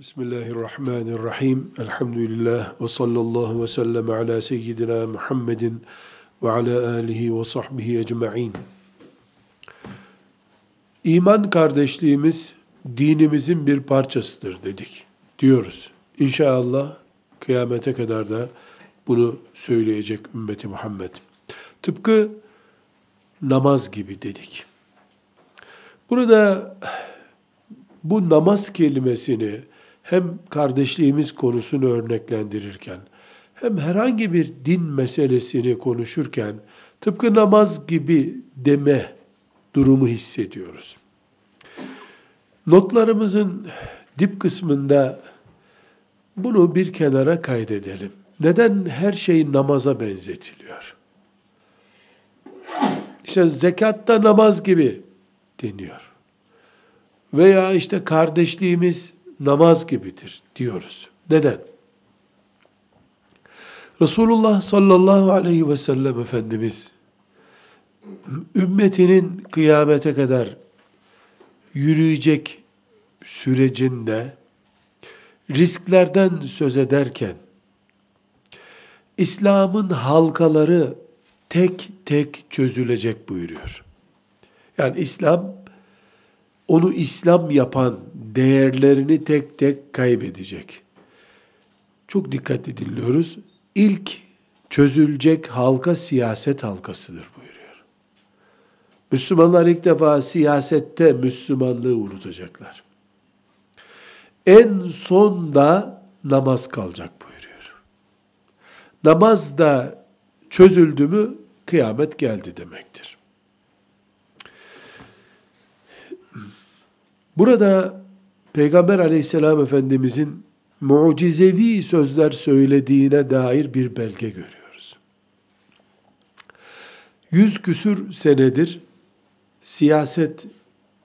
Bismillahirrahmanirrahim. Elhamdülillah ve sallallahu ve sellem ala seyyidina Muhammedin ve ala alihi ve sahbihi ecma'in. İman kardeşliğimiz dinimizin bir parçasıdır dedik. Diyoruz. İnşallah kıyamete kadar da bunu söyleyecek ümmeti Muhammed. Tıpkı namaz gibi dedik. Burada bu namaz kelimesini hem kardeşliğimiz konusunu örneklendirirken hem herhangi bir din meselesini konuşurken tıpkı namaz gibi deme durumu hissediyoruz. Notlarımızın dip kısmında bunu bir kenara kaydedelim. Neden her şey namaza benzetiliyor? İşte zekatta namaz gibi deniyor. Veya işte kardeşliğimiz namaz gibidir diyoruz. Neden? Resulullah sallallahu aleyhi ve sellem Efendimiz ümmetinin kıyamete kadar yürüyecek sürecinde risklerden söz ederken İslam'ın halkaları tek tek çözülecek buyuruyor. Yani İslam onu İslam yapan değerlerini tek tek kaybedecek. Çok dikkatli dinliyoruz. İlk çözülecek halka siyaset halkasıdır buyuruyor. Müslümanlar ilk defa siyasette Müslümanlığı unutacaklar. En son da namaz kalacak buyuruyor. Namaz da çözüldü mü kıyamet geldi demektir. Burada Peygamber aleyhisselam efendimizin mucizevi sözler söylediğine dair bir belge görüyoruz. Yüz küsür senedir siyaset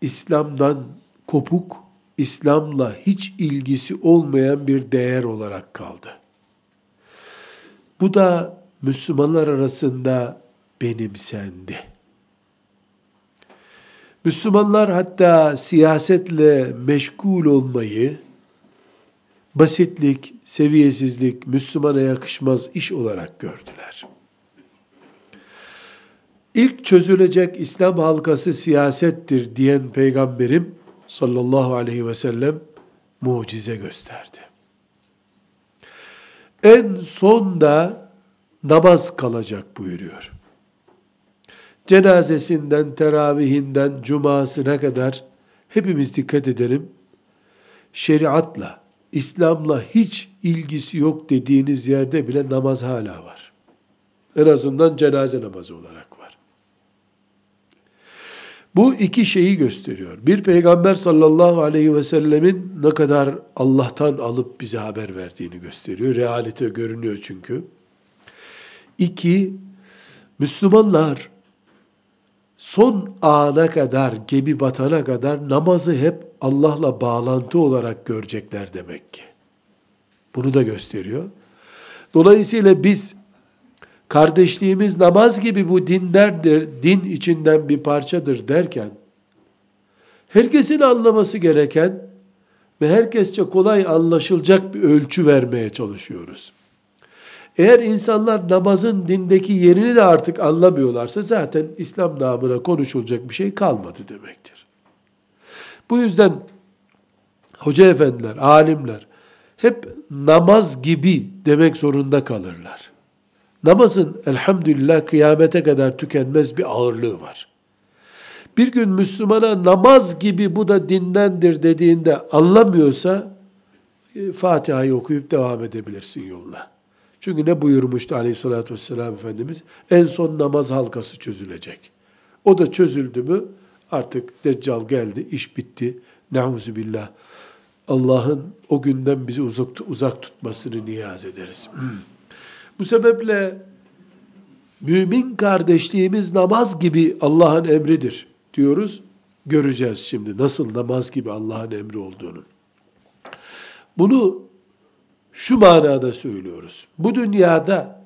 İslam'dan kopuk, İslam'la hiç ilgisi olmayan bir değer olarak kaldı. Bu da Müslümanlar arasında benimsendi. Müslümanlar hatta siyasetle meşgul olmayı basitlik, seviyesizlik, Müslümana yakışmaz iş olarak gördüler. İlk çözülecek İslam halkası siyasettir diyen peygamberim sallallahu aleyhi ve sellem mucize gösterdi. En son da namaz kalacak buyuruyor cenazesinden, teravihinden, cumasına kadar hepimiz dikkat edelim. Şeriatla, İslam'la hiç ilgisi yok dediğiniz yerde bile namaz hala var. En azından cenaze namazı olarak var. Bu iki şeyi gösteriyor. Bir peygamber sallallahu aleyhi ve sellemin ne kadar Allah'tan alıp bize haber verdiğini gösteriyor. Realite görünüyor çünkü. İki, Müslümanlar son ana kadar, gemi batana kadar namazı hep Allah'la bağlantı olarak görecekler demek ki. Bunu da gösteriyor. Dolayısıyla biz kardeşliğimiz namaz gibi bu dinlerdir, din içinden bir parçadır derken herkesin anlaması gereken ve herkesçe kolay anlaşılacak bir ölçü vermeye çalışıyoruz. Eğer insanlar namazın dindeki yerini de artık anlamıyorlarsa zaten İslam namına konuşulacak bir şey kalmadı demektir. Bu yüzden hoca efendiler, alimler hep namaz gibi demek zorunda kalırlar. Namazın elhamdülillah kıyamete kadar tükenmez bir ağırlığı var. Bir gün Müslümana namaz gibi bu da dindendir dediğinde anlamıyorsa e, Fatiha'yı okuyup devam edebilirsin yoluna. Çünkü ne buyurmuştu aleyhissalatü vesselam Efendimiz? En son namaz halkası çözülecek. O da çözüldü mü artık deccal geldi, iş bitti. Neuzu billah. Allah'ın o günden bizi uzak, uzak tutmasını niyaz ederiz. Bu sebeple mümin kardeşliğimiz namaz gibi Allah'ın emridir diyoruz. Göreceğiz şimdi nasıl namaz gibi Allah'ın emri olduğunu. Bunu şu manada söylüyoruz. Bu dünyada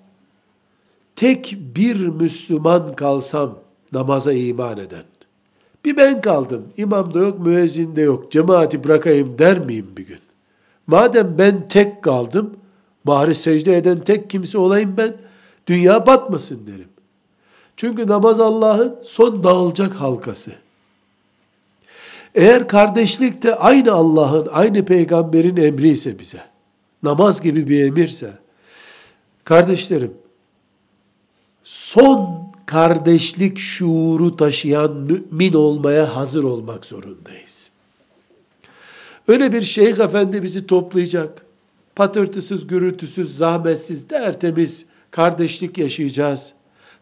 tek bir Müslüman kalsam namaza iman eden, bir ben kaldım, imam da yok, müezzin de yok, cemaati bırakayım der miyim bir gün? Madem ben tek kaldım, bari secde eden tek kimse olayım ben, dünya batmasın derim. Çünkü namaz Allah'ın son dağılacak halkası. Eğer kardeşlik de aynı Allah'ın, aynı peygamberin emri ise bize, namaz gibi bir emirse, kardeşlerim, son kardeşlik şuuru taşıyan mümin olmaya hazır olmak zorundayız. Öyle bir şeyh efendi bizi toplayacak, patırtısız, gürültüsüz, zahmetsiz, tertemiz kardeşlik yaşayacağız,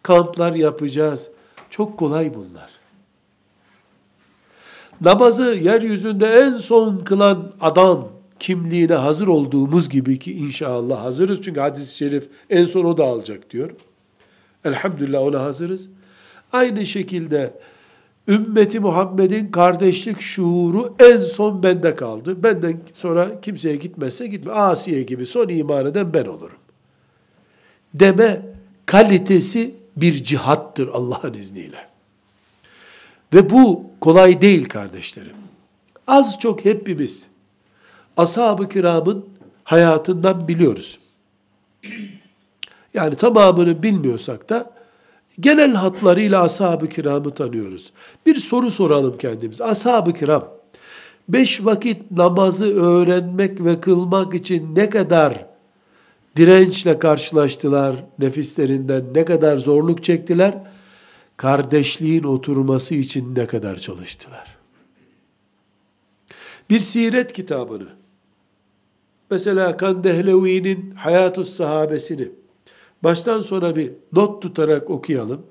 kamplar yapacağız. Çok kolay bunlar. Namazı yeryüzünde en son kılan adam kimliğine hazır olduğumuz gibi ki inşallah hazırız. Çünkü hadis-i şerif en son o da alacak diyor. Elhamdülillah ona hazırız. Aynı şekilde ümmeti Muhammed'in kardeşlik şuuru en son bende kaldı. Benden sonra kimseye gitmezse gitme. Asiye gibi son iman eden ben olurum. Deme kalitesi bir cihattır Allah'ın izniyle. Ve bu kolay değil kardeşlerim. Az çok hepimiz ashab-ı kiramın hayatından biliyoruz. Yani tamamını bilmiyorsak da genel hatlarıyla ashab-ı kiramı tanıyoruz. Bir soru soralım kendimiz. Ashab-ı kiram, beş vakit namazı öğrenmek ve kılmak için ne kadar dirençle karşılaştılar, nefislerinden ne kadar zorluk çektiler, kardeşliğin oturması için ne kadar çalıştılar. Bir siret kitabını, mesela Kandehlevi'nin Hayatus Sahabesini, baştan sona bir not tutarak okuyalım.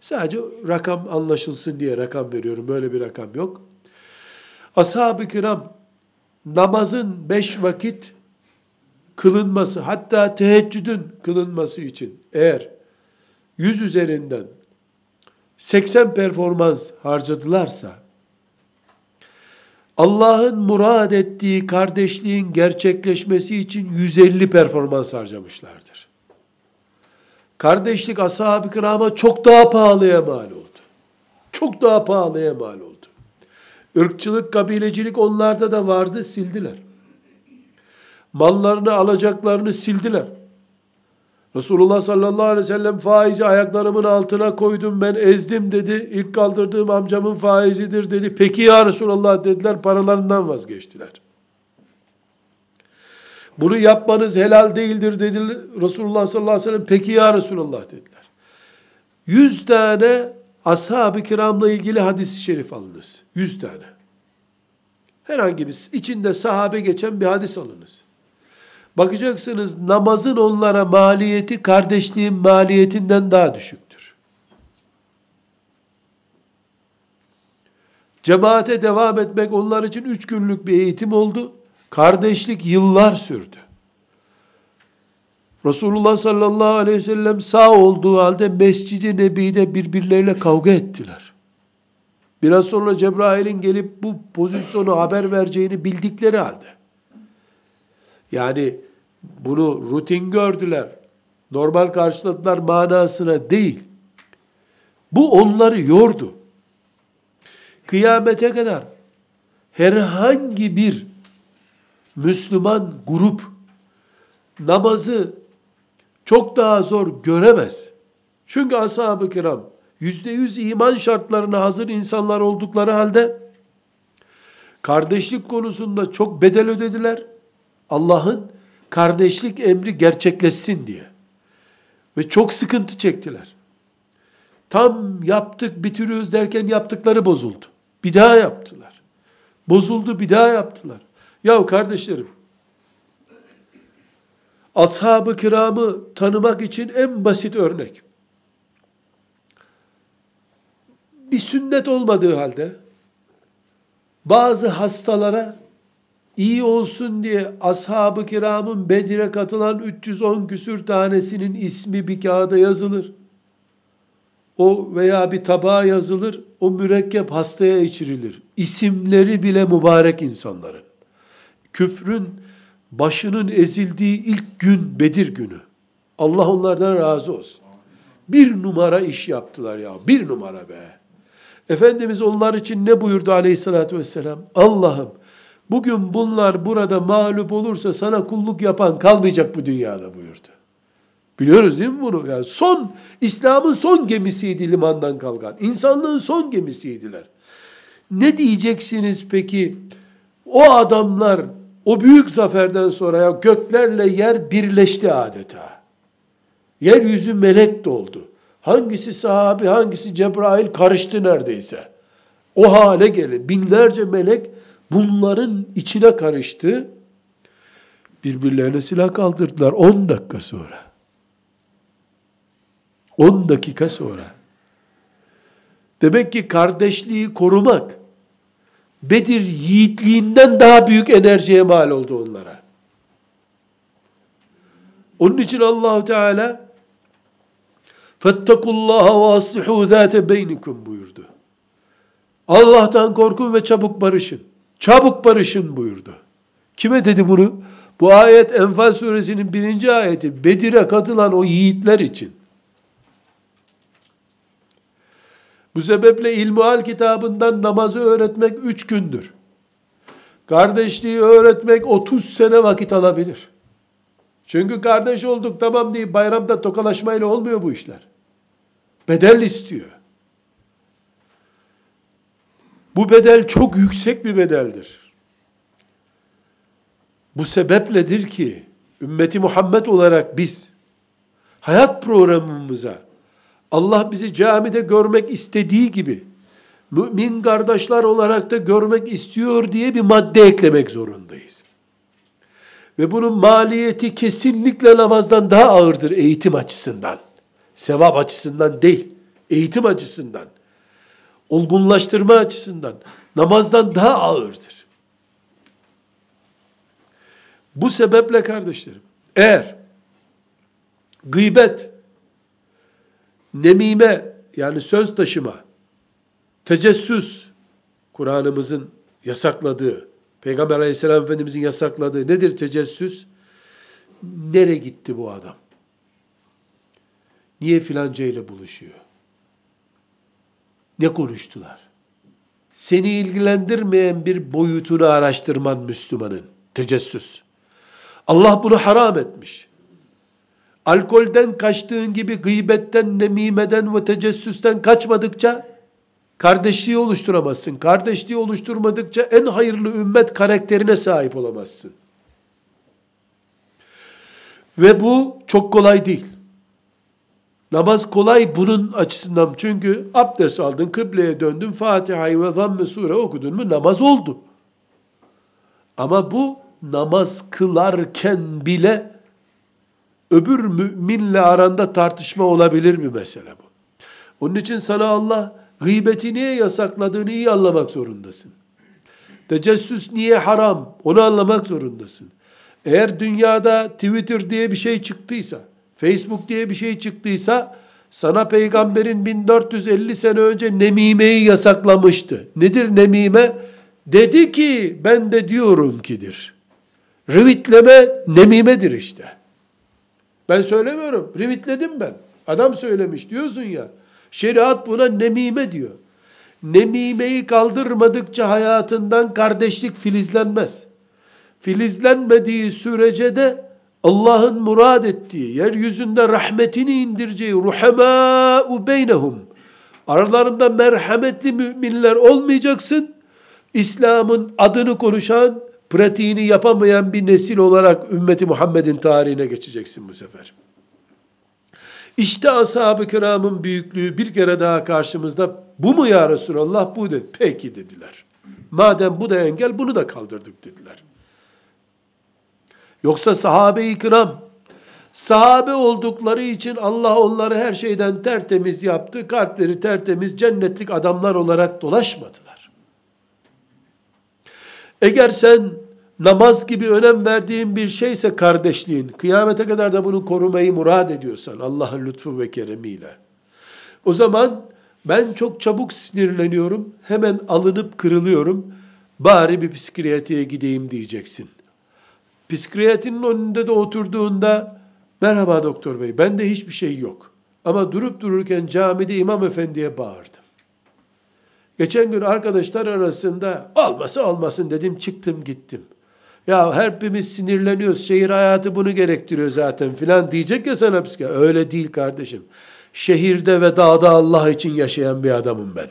Sadece rakam anlaşılsın diye rakam veriyorum. Böyle bir rakam yok. Ashab-ı kiram namazın beş vakit kılınması, hatta teheccüdün kılınması için eğer yüz üzerinden 80 performans harcadılarsa, Allah'ın murad ettiği kardeşliğin gerçekleşmesi için 150 performans harcamışlardır. Kardeşlik ashab-ı kirama çok daha pahalıya mal oldu. Çok daha pahalıya mal oldu. Irkçılık, kabilecilik onlarda da vardı, sildiler. Mallarını, alacaklarını sildiler. Resulullah sallallahu aleyhi ve sellem faizi ayaklarımın altına koydum ben ezdim dedi. İlk kaldırdığım amcamın faizidir dedi. Peki ya Resulullah dediler paralarından vazgeçtiler. Bunu yapmanız helal değildir dedi Resulullah sallallahu aleyhi ve sellem. Peki ya Resulullah dediler. Yüz tane ashab-ı kiramla ilgili hadis-i şerif alınız. Yüz tane. Herhangi bir içinde sahabe geçen bir hadis alınız. Bakacaksınız namazın onlara maliyeti kardeşliğin maliyetinden daha düşüktür. Cemaate devam etmek onlar için üç günlük bir eğitim oldu. Kardeşlik yıllar sürdü. Resulullah sallallahu aleyhi ve sellem sağ olduğu halde Mescid-i Nebi'de birbirleriyle kavga ettiler. Biraz sonra Cebrail'in gelip bu pozisyonu haber vereceğini bildikleri halde. Yani bunu rutin gördüler. Normal karşıladılar manasına değil. Bu onları yordu. Kıyamete kadar herhangi bir Müslüman grup namazı çok daha zor göremez. Çünkü ashab-ı kiram yüzde yüz iman şartlarına hazır insanlar oldukları halde kardeşlik konusunda çok bedel ödediler. Allah'ın kardeşlik emri gerçekleşsin diye. Ve çok sıkıntı çektiler. Tam yaptık bitiriyoruz derken yaptıkları bozuldu. Bir daha yaptılar. Bozuldu bir daha yaptılar. Ya kardeşlerim, ashab-ı kiramı tanımak için en basit örnek. Bir sünnet olmadığı halde bazı hastalara iyi olsun diye ashab-ı kiramın Bedir'e katılan 310 küsür tanesinin ismi bir kağıda yazılır. O veya bir tabağa yazılır, o mürekkep hastaya içirilir. İsimleri bile mübarek insanların. Küfrün başının ezildiği ilk gün Bedir günü. Allah onlardan razı olsun. Bir numara iş yaptılar ya, bir numara be. Efendimiz onlar için ne buyurdu aleyhissalatü vesselam? Allah'ım Bugün bunlar burada mağlup olursa sana kulluk yapan kalmayacak bu dünyada buyurdu. Biliyoruz değil mi bunu? Yani son, İslam'ın son gemisiydi limandan kalkan. İnsanlığın son gemisiydiler. Ne diyeceksiniz peki? O adamlar o büyük zaferden sonra ya göklerle yer birleşti adeta. Yeryüzü melek doldu. Hangisi sahabi, hangisi Cebrail karıştı neredeyse. O hale gelin. Binlerce melek bunların içine karıştı. Birbirlerine silah kaldırdılar 10 dakika sonra. 10 dakika sonra. Demek ki kardeşliği korumak Bedir yiğitliğinden daha büyük enerjiye mal oldu onlara. Onun için Allah Teala Fettekullaha ve aslihu zâte beynikum buyurdu. Allah'tan korkun ve çabuk barışın. Çabuk barışın buyurdu. Kime dedi bunu? Bu ayet Enfal suresinin birinci ayeti. Bedir'e katılan o yiğitler için. Bu sebeple İlmuhal kitabından namazı öğretmek üç gündür. Kardeşliği öğretmek 30 sene vakit alabilir. Çünkü kardeş olduk tamam deyip bayramda tokalaşmayla olmuyor bu işler. Bedel istiyor. Bu bedel çok yüksek bir bedeldir. Bu sebepledir ki ümmeti Muhammed olarak biz hayat programımıza Allah bizi camide görmek istediği gibi mümin kardeşler olarak da görmek istiyor diye bir madde eklemek zorundayız. Ve bunun maliyeti kesinlikle namazdan daha ağırdır eğitim açısından. Sevap açısından değil, eğitim açısından. Olgunlaştırma açısından namazdan daha ağırdır. Bu sebeple kardeşlerim, eğer gıybet, nemime yani söz taşıma, tecessüs, Kur'an'ımızın yasakladığı, Peygamber aleyhisselam efendimizin yasakladığı nedir tecessüs? Nere gitti bu adam? Niye filanca ile buluşuyor? Ne konuştular? Seni ilgilendirmeyen bir boyutunu araştırman Müslümanın. Tecessüs. Allah bunu haram etmiş. Alkolden kaçtığın gibi gıybetten, nemimeden ve tecessüsten kaçmadıkça kardeşliği oluşturamazsın. Kardeşliği oluşturmadıkça en hayırlı ümmet karakterine sahip olamazsın. Ve bu çok kolay değil. Namaz kolay bunun açısından. Çünkü abdest aldın, kıbleye döndün, Fatiha'yı ve zamm-ı sure okudun mu namaz oldu. Ama bu namaz kılarken bile öbür müminle aranda tartışma olabilir bir mesele bu. Onun için sana Allah gıybeti niye yasakladığını iyi anlamak zorundasın. Tecessüs niye haram onu anlamak zorundasın. Eğer dünyada Twitter diye bir şey çıktıysa, Facebook diye bir şey çıktıysa, sana peygamberin 1450 sene önce nemimeyi yasaklamıştı. Nedir nemime? Dedi ki ben de diyorum kidir. Rivitleme nemimedir işte. Ben söylemiyorum. Rivitledim ben. Adam söylemiş diyorsun ya. Şeriat buna nemime diyor. Nemimeyi kaldırmadıkça hayatından kardeşlik filizlenmez. Filizlenmediği sürece de Allah'ın murad ettiği, yeryüzünde rahmetini indireceği ruhemâ'u beynehum. Aralarında merhametli müminler olmayacaksın. İslam'ın adını konuşan, pratiğini yapamayan bir nesil olarak ümmeti Muhammed'in tarihine geçeceksin bu sefer. İşte ashab-ı kiramın büyüklüğü bir kere daha karşımızda bu mu ya Resulallah bu dedi. Peki dediler. Madem bu da engel bunu da kaldırdık dediler. Yoksa sahabe-i kiram sahabe oldukları için Allah onları her şeyden tertemiz yaptı. Kalpleri tertemiz cennetlik adamlar olarak dolaşmadılar. Eğer sen namaz gibi önem verdiğin bir şeyse kardeşliğin, kıyamete kadar da bunu korumayı murad ediyorsan Allah'ın lütfu ve keremiyle, o zaman ben çok çabuk sinirleniyorum, hemen alınıp kırılıyorum, bari bir psikiyatriye gideyim diyeceksin. Psikiyatrinin önünde de oturduğunda, merhaba doktor bey, bende hiçbir şey yok. Ama durup dururken camide imam efendiye bağırdım. Geçen gün arkadaşlar arasında olması olmasın dedim çıktım gittim. Ya hepimiz sinirleniyoruz. Şehir hayatı bunu gerektiriyor zaten filan diyecek ya sana psikiyatr. Öyle değil kardeşim. Şehirde ve dağda Allah için yaşayan bir adamım ben.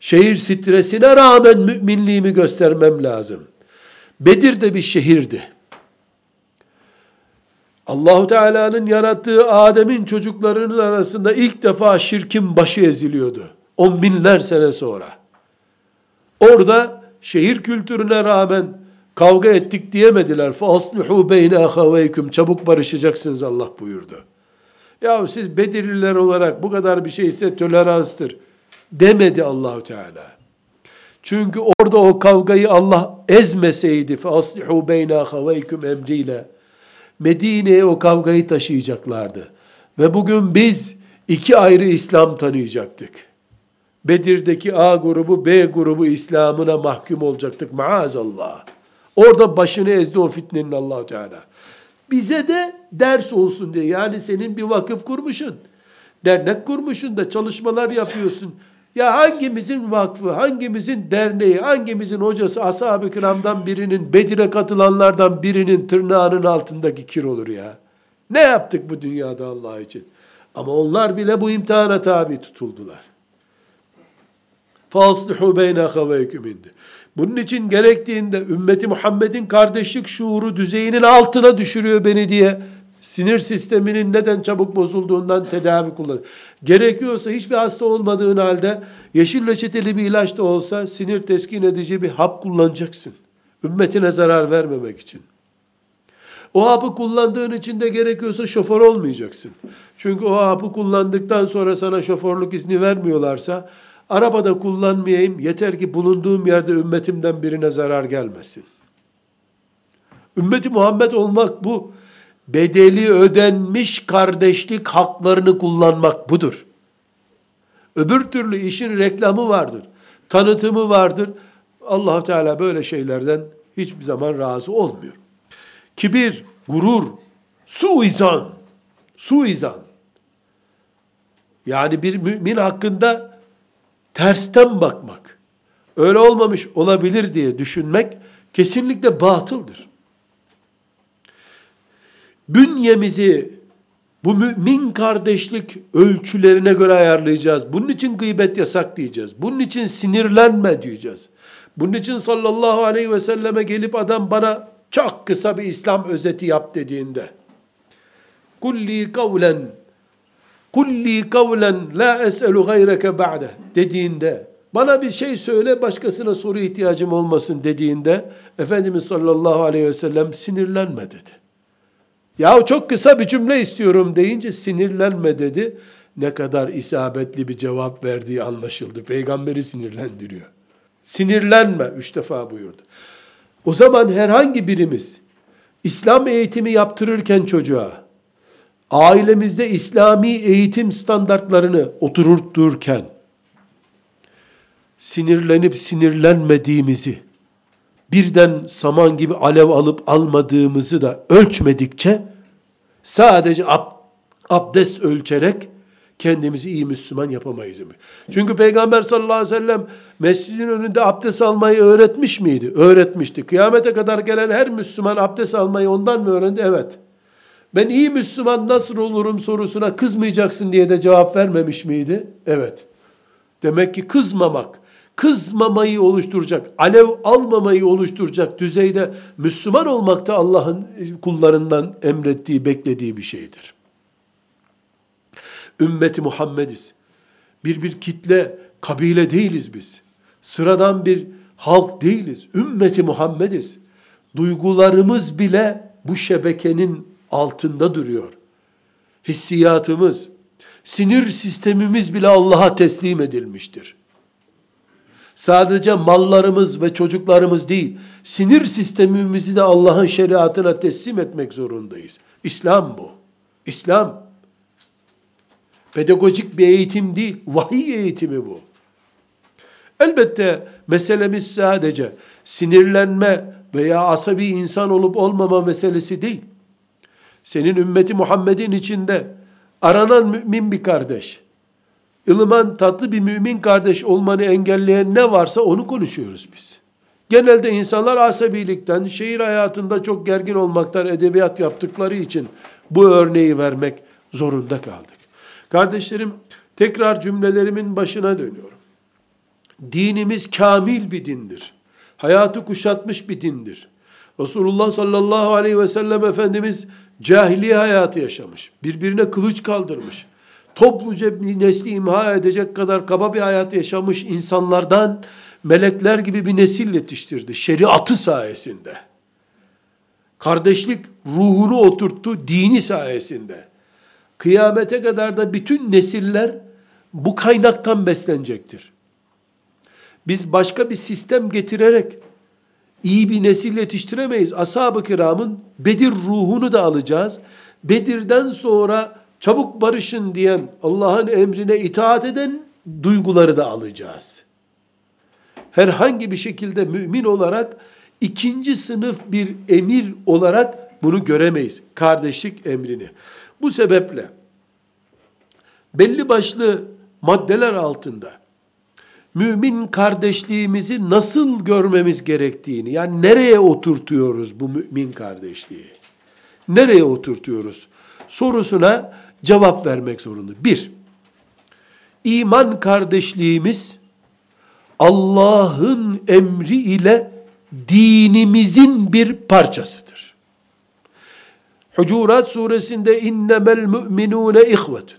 Şehir stresine rağmen müminliğimi göstermem lazım. Bedir de bir şehirdi. Allahu Teala'nın yarattığı Adem'in çocuklarının arasında ilk defa şirkin başı eziliyordu. On binler sene sonra. Orada şehir kültürüne rağmen kavga ettik diyemediler. فَاصْلِحُوا بَيْنَ اَخَوَيْكُمْ Çabuk barışacaksınız Allah buyurdu. Ya siz Bedirliler olarak bu kadar bir şeyse toleranstır demedi Allahu Teala. Çünkü orada o kavgayı Allah ezmeseydi فَاصْلِحُوا بَيْنَ اَخَوَيْكُمْ emriyle Medine'ye o kavgayı taşıyacaklardı. Ve bugün biz iki ayrı İslam tanıyacaktık. Bedir'deki A grubu, B grubu İslam'ına mahkum olacaktık maazallah. Orada başını ezdi o fitnenin allah Teala. Bize de ders olsun diye. Yani senin bir vakıf kurmuşsun. Dernek kurmuşsun da çalışmalar yapıyorsun. Ya hangimizin vakfı, hangimizin derneği, hangimizin hocası ashab-ı kiramdan birinin, Bedir'e katılanlardan birinin tırnağının altındaki kir olur ya. Ne yaptık bu dünyada Allah için? Ama onlar bile bu imtihana tabi tutuldular. فَاصْلِحُوا بَيْنَ خَوَيْكُمْ indi. Bunun için gerektiğinde ümmeti Muhammed'in kardeşlik şuuru düzeyinin altına düşürüyor beni diye sinir sisteminin neden çabuk bozulduğundan tedavi kullanıyor. Gerekiyorsa hiçbir hasta olmadığın halde yeşil reçeteli bir ilaç da olsa sinir teskin edici bir hap kullanacaksın. Ümmetine zarar vermemek için. O hapı kullandığın için de gerekiyorsa şoför olmayacaksın. Çünkü o hapı kullandıktan sonra sana şoförlük izni vermiyorlarsa arabada kullanmayayım yeter ki bulunduğum yerde ümmetimden birine zarar gelmesin. Ümmeti Muhammed olmak bu bedeli ödenmiş kardeşlik haklarını kullanmak budur. Öbür türlü işin reklamı vardır. Tanıtımı vardır. allah Teala böyle şeylerden hiçbir zaman razı olmuyor. Kibir, gurur, suizan, suizan. Yani bir mümin hakkında tersten bakmak, öyle olmamış olabilir diye düşünmek kesinlikle batıldır bünyemizi bu mümin kardeşlik ölçülerine göre ayarlayacağız. Bunun için gıybet yasak diyeceğiz. Bunun için sinirlenme diyeceğiz. Bunun için sallallahu aleyhi ve selleme gelip adam bana çok kısa bir İslam özeti yap dediğinde kulli kavlen kulli kavlen la es'elu gayreke ba'de dediğinde bana bir şey söyle başkasına soru ihtiyacım olmasın dediğinde Efendimiz sallallahu aleyhi ve sellem sinirlenme dedi. Ya çok kısa bir cümle istiyorum deyince sinirlenme dedi. Ne kadar isabetli bir cevap verdiği anlaşıldı. Peygamberi sinirlendiriyor. Sinirlenme üç defa buyurdu. O zaman herhangi birimiz İslam eğitimi yaptırırken çocuğa, ailemizde İslami eğitim standartlarını oturturken, sinirlenip sinirlenmediğimizi, birden saman gibi alev alıp almadığımızı da ölçmedikçe sadece ab, abdest ölçerek kendimizi iyi Müslüman yapamayız. Çünkü Peygamber sallallahu aleyhi ve sellem mescidin önünde abdest almayı öğretmiş miydi? Öğretmişti. Kıyamete kadar gelen her Müslüman abdest almayı ondan mı öğrendi? Evet. Ben iyi Müslüman nasıl olurum sorusuna kızmayacaksın diye de cevap vermemiş miydi? Evet. Demek ki kızmamak, kızmamayı oluşturacak, alev almamayı oluşturacak düzeyde Müslüman olmak da Allah'ın kullarından emrettiği, beklediği bir şeydir. Ümmeti Muhammediz. Bir bir kitle, kabile değiliz biz. Sıradan bir halk değiliz. Ümmeti Muhammediz. Duygularımız bile bu şebekenin altında duruyor. Hissiyatımız, sinir sistemimiz bile Allah'a teslim edilmiştir. Sadece mallarımız ve çocuklarımız değil, sinir sistemimizi de Allah'ın şeriatına teslim etmek zorundayız. İslam bu. İslam. Pedagojik bir eğitim değil, vahiy eğitimi bu. Elbette meselemiz sadece sinirlenme veya asabi insan olup olmama meselesi değil. Senin ümmeti Muhammed'in içinde aranan mümin bir kardeş, ılıman tatlı bir mümin kardeş olmanı engelleyen ne varsa onu konuşuyoruz biz. Genelde insanlar asabilikten, şehir hayatında çok gergin olmaktan edebiyat yaptıkları için bu örneği vermek zorunda kaldık. Kardeşlerim, tekrar cümlelerimin başına dönüyorum. Dinimiz kamil bir dindir. Hayatı kuşatmış bir dindir. Resulullah sallallahu aleyhi ve sellem Efendimiz cahiliye hayatı yaşamış. Birbirine kılıç kaldırmış. Topluca bir nesli imha edecek kadar kaba bir hayat yaşamış insanlardan melekler gibi bir nesil yetiştirdi. Şeriatı sayesinde. Kardeşlik ruhunu oturttu dini sayesinde. Kıyamete kadar da bütün nesiller bu kaynaktan beslenecektir. Biz başka bir sistem getirerek iyi bir nesil yetiştiremeyiz. Ashab-ı kiramın Bedir ruhunu da alacağız. Bedir'den sonra çabuk barışın diyen, Allah'ın emrine itaat eden duyguları da alacağız. Herhangi bir şekilde mümin olarak ikinci sınıf bir emir olarak bunu göremeyiz. Kardeşlik emrini. Bu sebeple belli başlı maddeler altında mümin kardeşliğimizi nasıl görmemiz gerektiğini, yani nereye oturtuyoruz bu mümin kardeşliği? Nereye oturtuyoruz? Sorusuna cevap vermek zorunda. Bir, iman kardeşliğimiz Allah'ın emri ile dinimizin bir parçasıdır. Hucurat suresinde innemel müminune ihvetun.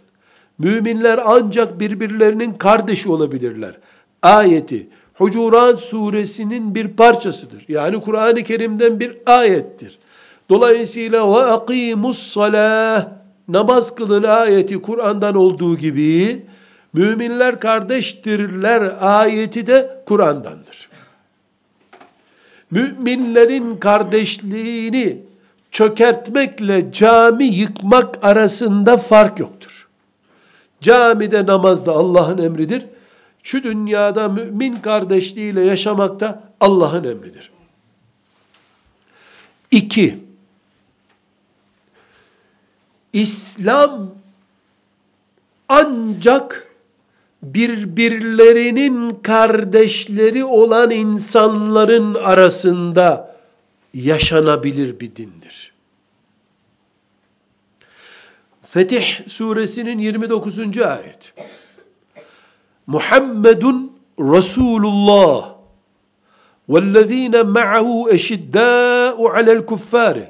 Müminler ancak birbirlerinin kardeşi olabilirler ayeti Hucurat suresinin bir parçasıdır. Yani Kur'an-ı Kerim'den bir ayettir. Dolayısıyla ve akimus salah namaz kılın ayeti Kur'an'dan olduğu gibi müminler kardeştirler ayeti de Kur'an'dandır. Müminlerin kardeşliğini çökertmekle cami yıkmak arasında fark yoktur. Camide namazda Allah'ın emridir şu dünyada mümin kardeşliğiyle yaşamak da Allah'ın emridir. İki, İslam ancak birbirlerinin kardeşleri olan insanların arasında yaşanabilir bir dindir. Fetih suresinin 29. ayet. Muhammedun Resulullah vellezine ma'ahu eşiddâ'u alel kuffâri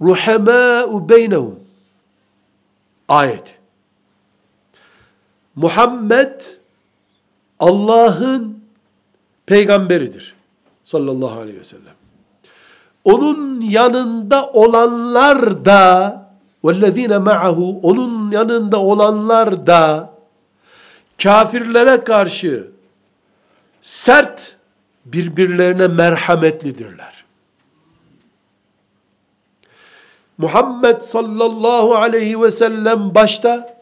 ruhamâ'u beynehum ayet Muhammed Allah'ın peygamberidir sallallahu aleyhi ve sellem. Onun yanında olanlar da vellezine ma'ahu onun yanında olanlar da kafirlere karşı sert birbirlerine merhametlidirler. Muhammed sallallahu aleyhi ve sellem başta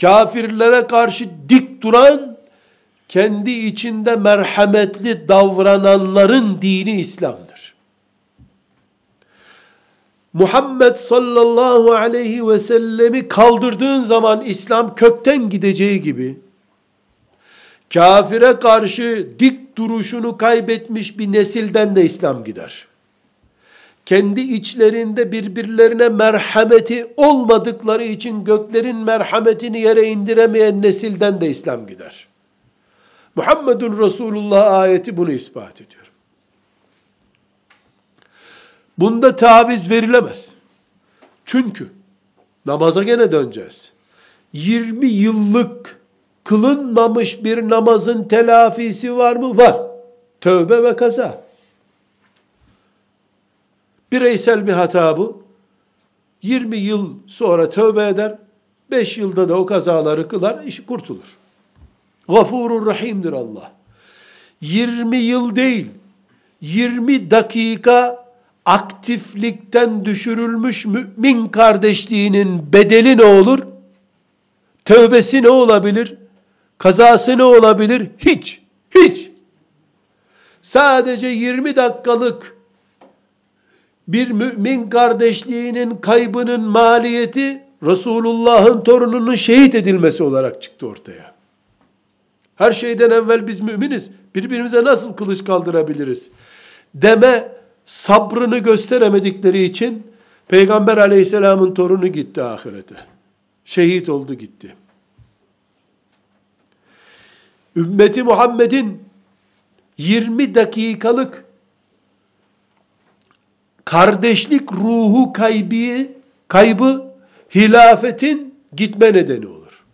kafirlere karşı dik duran kendi içinde merhametli davrananların dini İslam'dır. Muhammed sallallahu aleyhi ve sellemi kaldırdığın zaman İslam kökten gideceği gibi, kafire karşı dik duruşunu kaybetmiş bir nesilden de İslam gider. Kendi içlerinde birbirlerine merhameti olmadıkları için göklerin merhametini yere indiremeyen nesilden de İslam gider. Muhammedun Resulullah ayeti bunu ispat ediyor. Bunda taviz verilemez. Çünkü namaza gene döneceğiz. 20 yıllık kılınmamış bir namazın telafisi var mı? Var. Tövbe ve kaza. Bireysel bir hata bu. 20 yıl sonra tövbe eder. 5 yılda da o kazaları kılar, iş kurtulur. Gafurur Rahim'dir Allah. 20 yıl değil, 20 dakika aktiflikten düşürülmüş mümin kardeşliğinin bedeli ne olur? Tövbesi ne olabilir? Kazası ne olabilir? Hiç. Hiç. Sadece 20 dakikalık bir mümin kardeşliğinin kaybının maliyeti Resulullah'ın torununun şehit edilmesi olarak çıktı ortaya. Her şeyden evvel biz müminiz. Birbirimize nasıl kılıç kaldırabiliriz? Deme sabrını gösteremedikleri için Peygamber aleyhisselamın torunu gitti ahirete. Şehit oldu gitti. Ümmeti Muhammed'in 20 dakikalık kardeşlik ruhu kaybı, kaybı hilafetin gitme nedeni olur.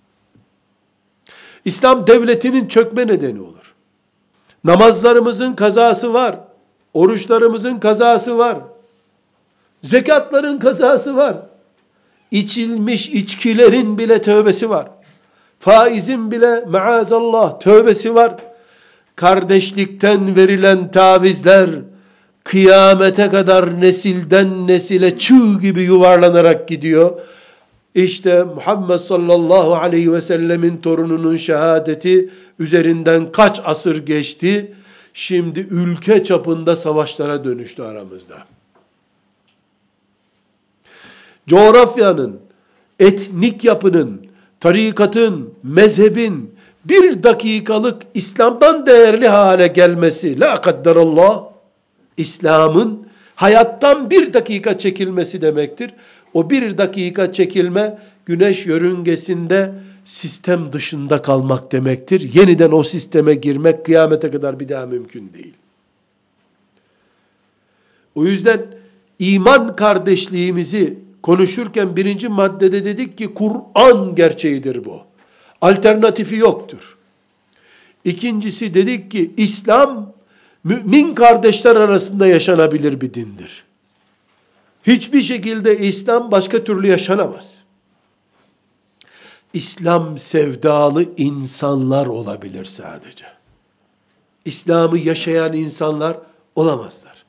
İslam devletinin çökme nedeni olur. Namazlarımızın kazası var. Oruçlarımızın kazası var. Zekatların kazası var. İçilmiş içkilerin bile tövbesi var. Faizin bile maazallah tövbesi var. Kardeşlikten verilen tavizler kıyamete kadar nesilden nesile çığ gibi yuvarlanarak gidiyor. İşte Muhammed sallallahu aleyhi ve sellemin torununun şehadeti üzerinden kaç asır geçti. Şimdi ülke çapında savaşlara dönüştü aramızda. Coğrafyanın, etnik yapının, tarikatın, mezhebin bir dakikalık İslam'dan değerli hale gelmesi, la kadderallah, İslam'ın hayattan bir dakika çekilmesi demektir. O bir dakika çekilme güneş yörüngesinde sistem dışında kalmak demektir. Yeniden o sisteme girmek kıyamete kadar bir daha mümkün değil. O yüzden iman kardeşliğimizi konuşurken birinci maddede dedik ki Kur'an gerçeğidir bu. Alternatifi yoktur. İkincisi dedik ki İslam mümin kardeşler arasında yaşanabilir bir dindir. Hiçbir şekilde İslam başka türlü yaşanamaz. İslam sevdalı insanlar olabilir sadece. İslam'ı yaşayan insanlar olamazlar.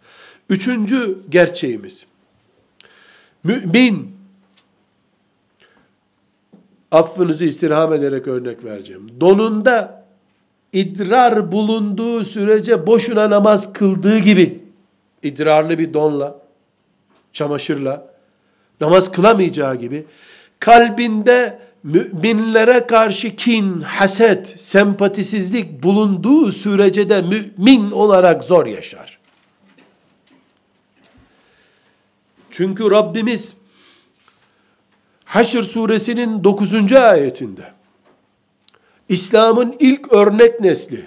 Üçüncü gerçeğimiz, mümin, affınızı istirham ederek örnek vereceğim. Donunda idrar bulunduğu sürece boşuna namaz kıldığı gibi, idrarlı bir donla, çamaşırla, namaz kılamayacağı gibi, kalbinde müminlere karşı kin, haset, sempatisizlik bulunduğu sürece de mümin olarak zor yaşar. Çünkü Rabbimiz Haşr suresinin 9. ayetinde İslam'ın ilk örnek nesli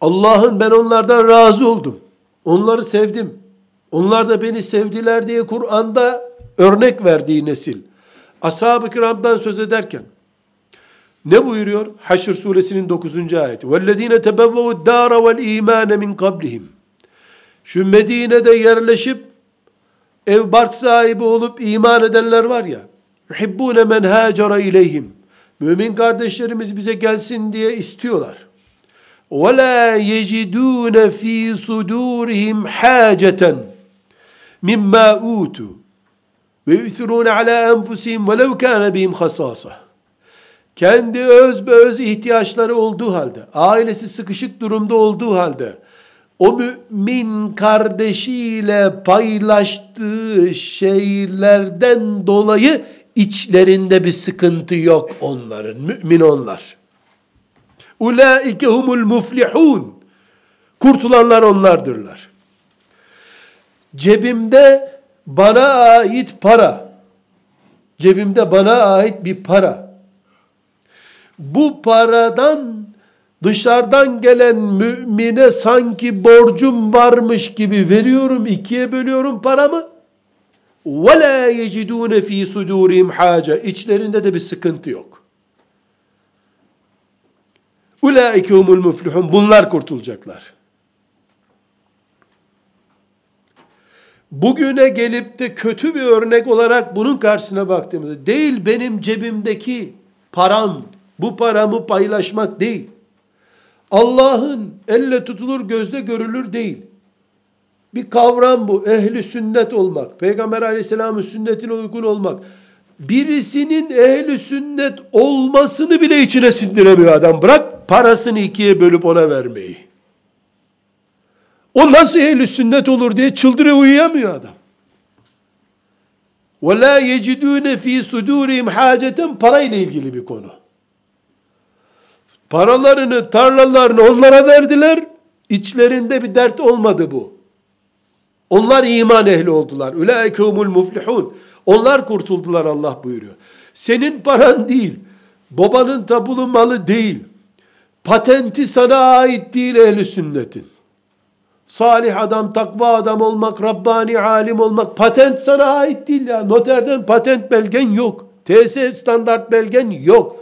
Allah'ın ben onlardan razı oldum. Onları sevdim. Onlar da beni sevdiler diye Kur'an'da örnek verdiği nesil. Ashab-ı kiramdan söz ederken ne buyuruyor? Haşr suresinin 9. ayeti. وَالَّذ۪ينَ تَبَوَّوُ الدَّارَ وَالْا۪يمَانَ مِنْ قَبْلِهِمْ Şu Medine'de yerleşip ev bark sahibi olup iman edenler var ya yuhibbune men hacera ileyhim mümin kardeşlerimiz bize gelsin diye istiyorlar. Ve la yecidun fi sudurihim haceten mimma utu ve yusirun ala enfusihim velev kana bihim hasasa. Kendi öz be öz ihtiyaçları olduğu halde, ailesi sıkışık durumda olduğu halde, o mümin kardeşiyle paylaştığı şeylerden dolayı içlerinde bir sıkıntı yok onların. Mümin onlar. Ulaike humul muflihun. Kurtulanlar onlardırlar. Cebimde bana ait para. Cebimde bana ait bir para. Bu paradan dışarıdan gelen mümine sanki borcum varmış gibi veriyorum, ikiye bölüyorum paramı. وَلَا يَجِدُونَ ف۪ي صُدُورِهِمْ حَاجَ İçlerinde de bir sıkıntı yok. اُولَٰئِكَ هُمُ الْمُفْلِحُونَ Bunlar kurtulacaklar. Bugüne gelip de kötü bir örnek olarak bunun karşısına baktığımızda değil benim cebimdeki param, bu paramı paylaşmak değil. Allah'ın elle tutulur gözle görülür değil. Bir kavram bu. Ehli sünnet olmak. Peygamber aleyhisselamın sünnetine uygun olmak. Birisinin ehli sünnet olmasını bile içine sindiremiyor adam. Bırak parasını ikiye bölüp ona vermeyi. O nasıl ehli sünnet olur diye çıldırıyor uyuyamıyor adam. La yecidune fi sudurihim haceten parayla ilgili bir konu. Paralarını, tarlalarını onlara verdiler. İçlerinde bir dert olmadı bu. Onlar iman ehli oldular. Ulaike humul muflihun. Onlar kurtuldular Allah buyuruyor. Senin paran değil, babanın tabulu malı değil, patenti sana ait değil ehli sünnetin. Salih adam, takva adam olmak, Rabbani alim olmak, patent sana ait değil ya. Noterden patent belgen yok. TS standart belgen yok.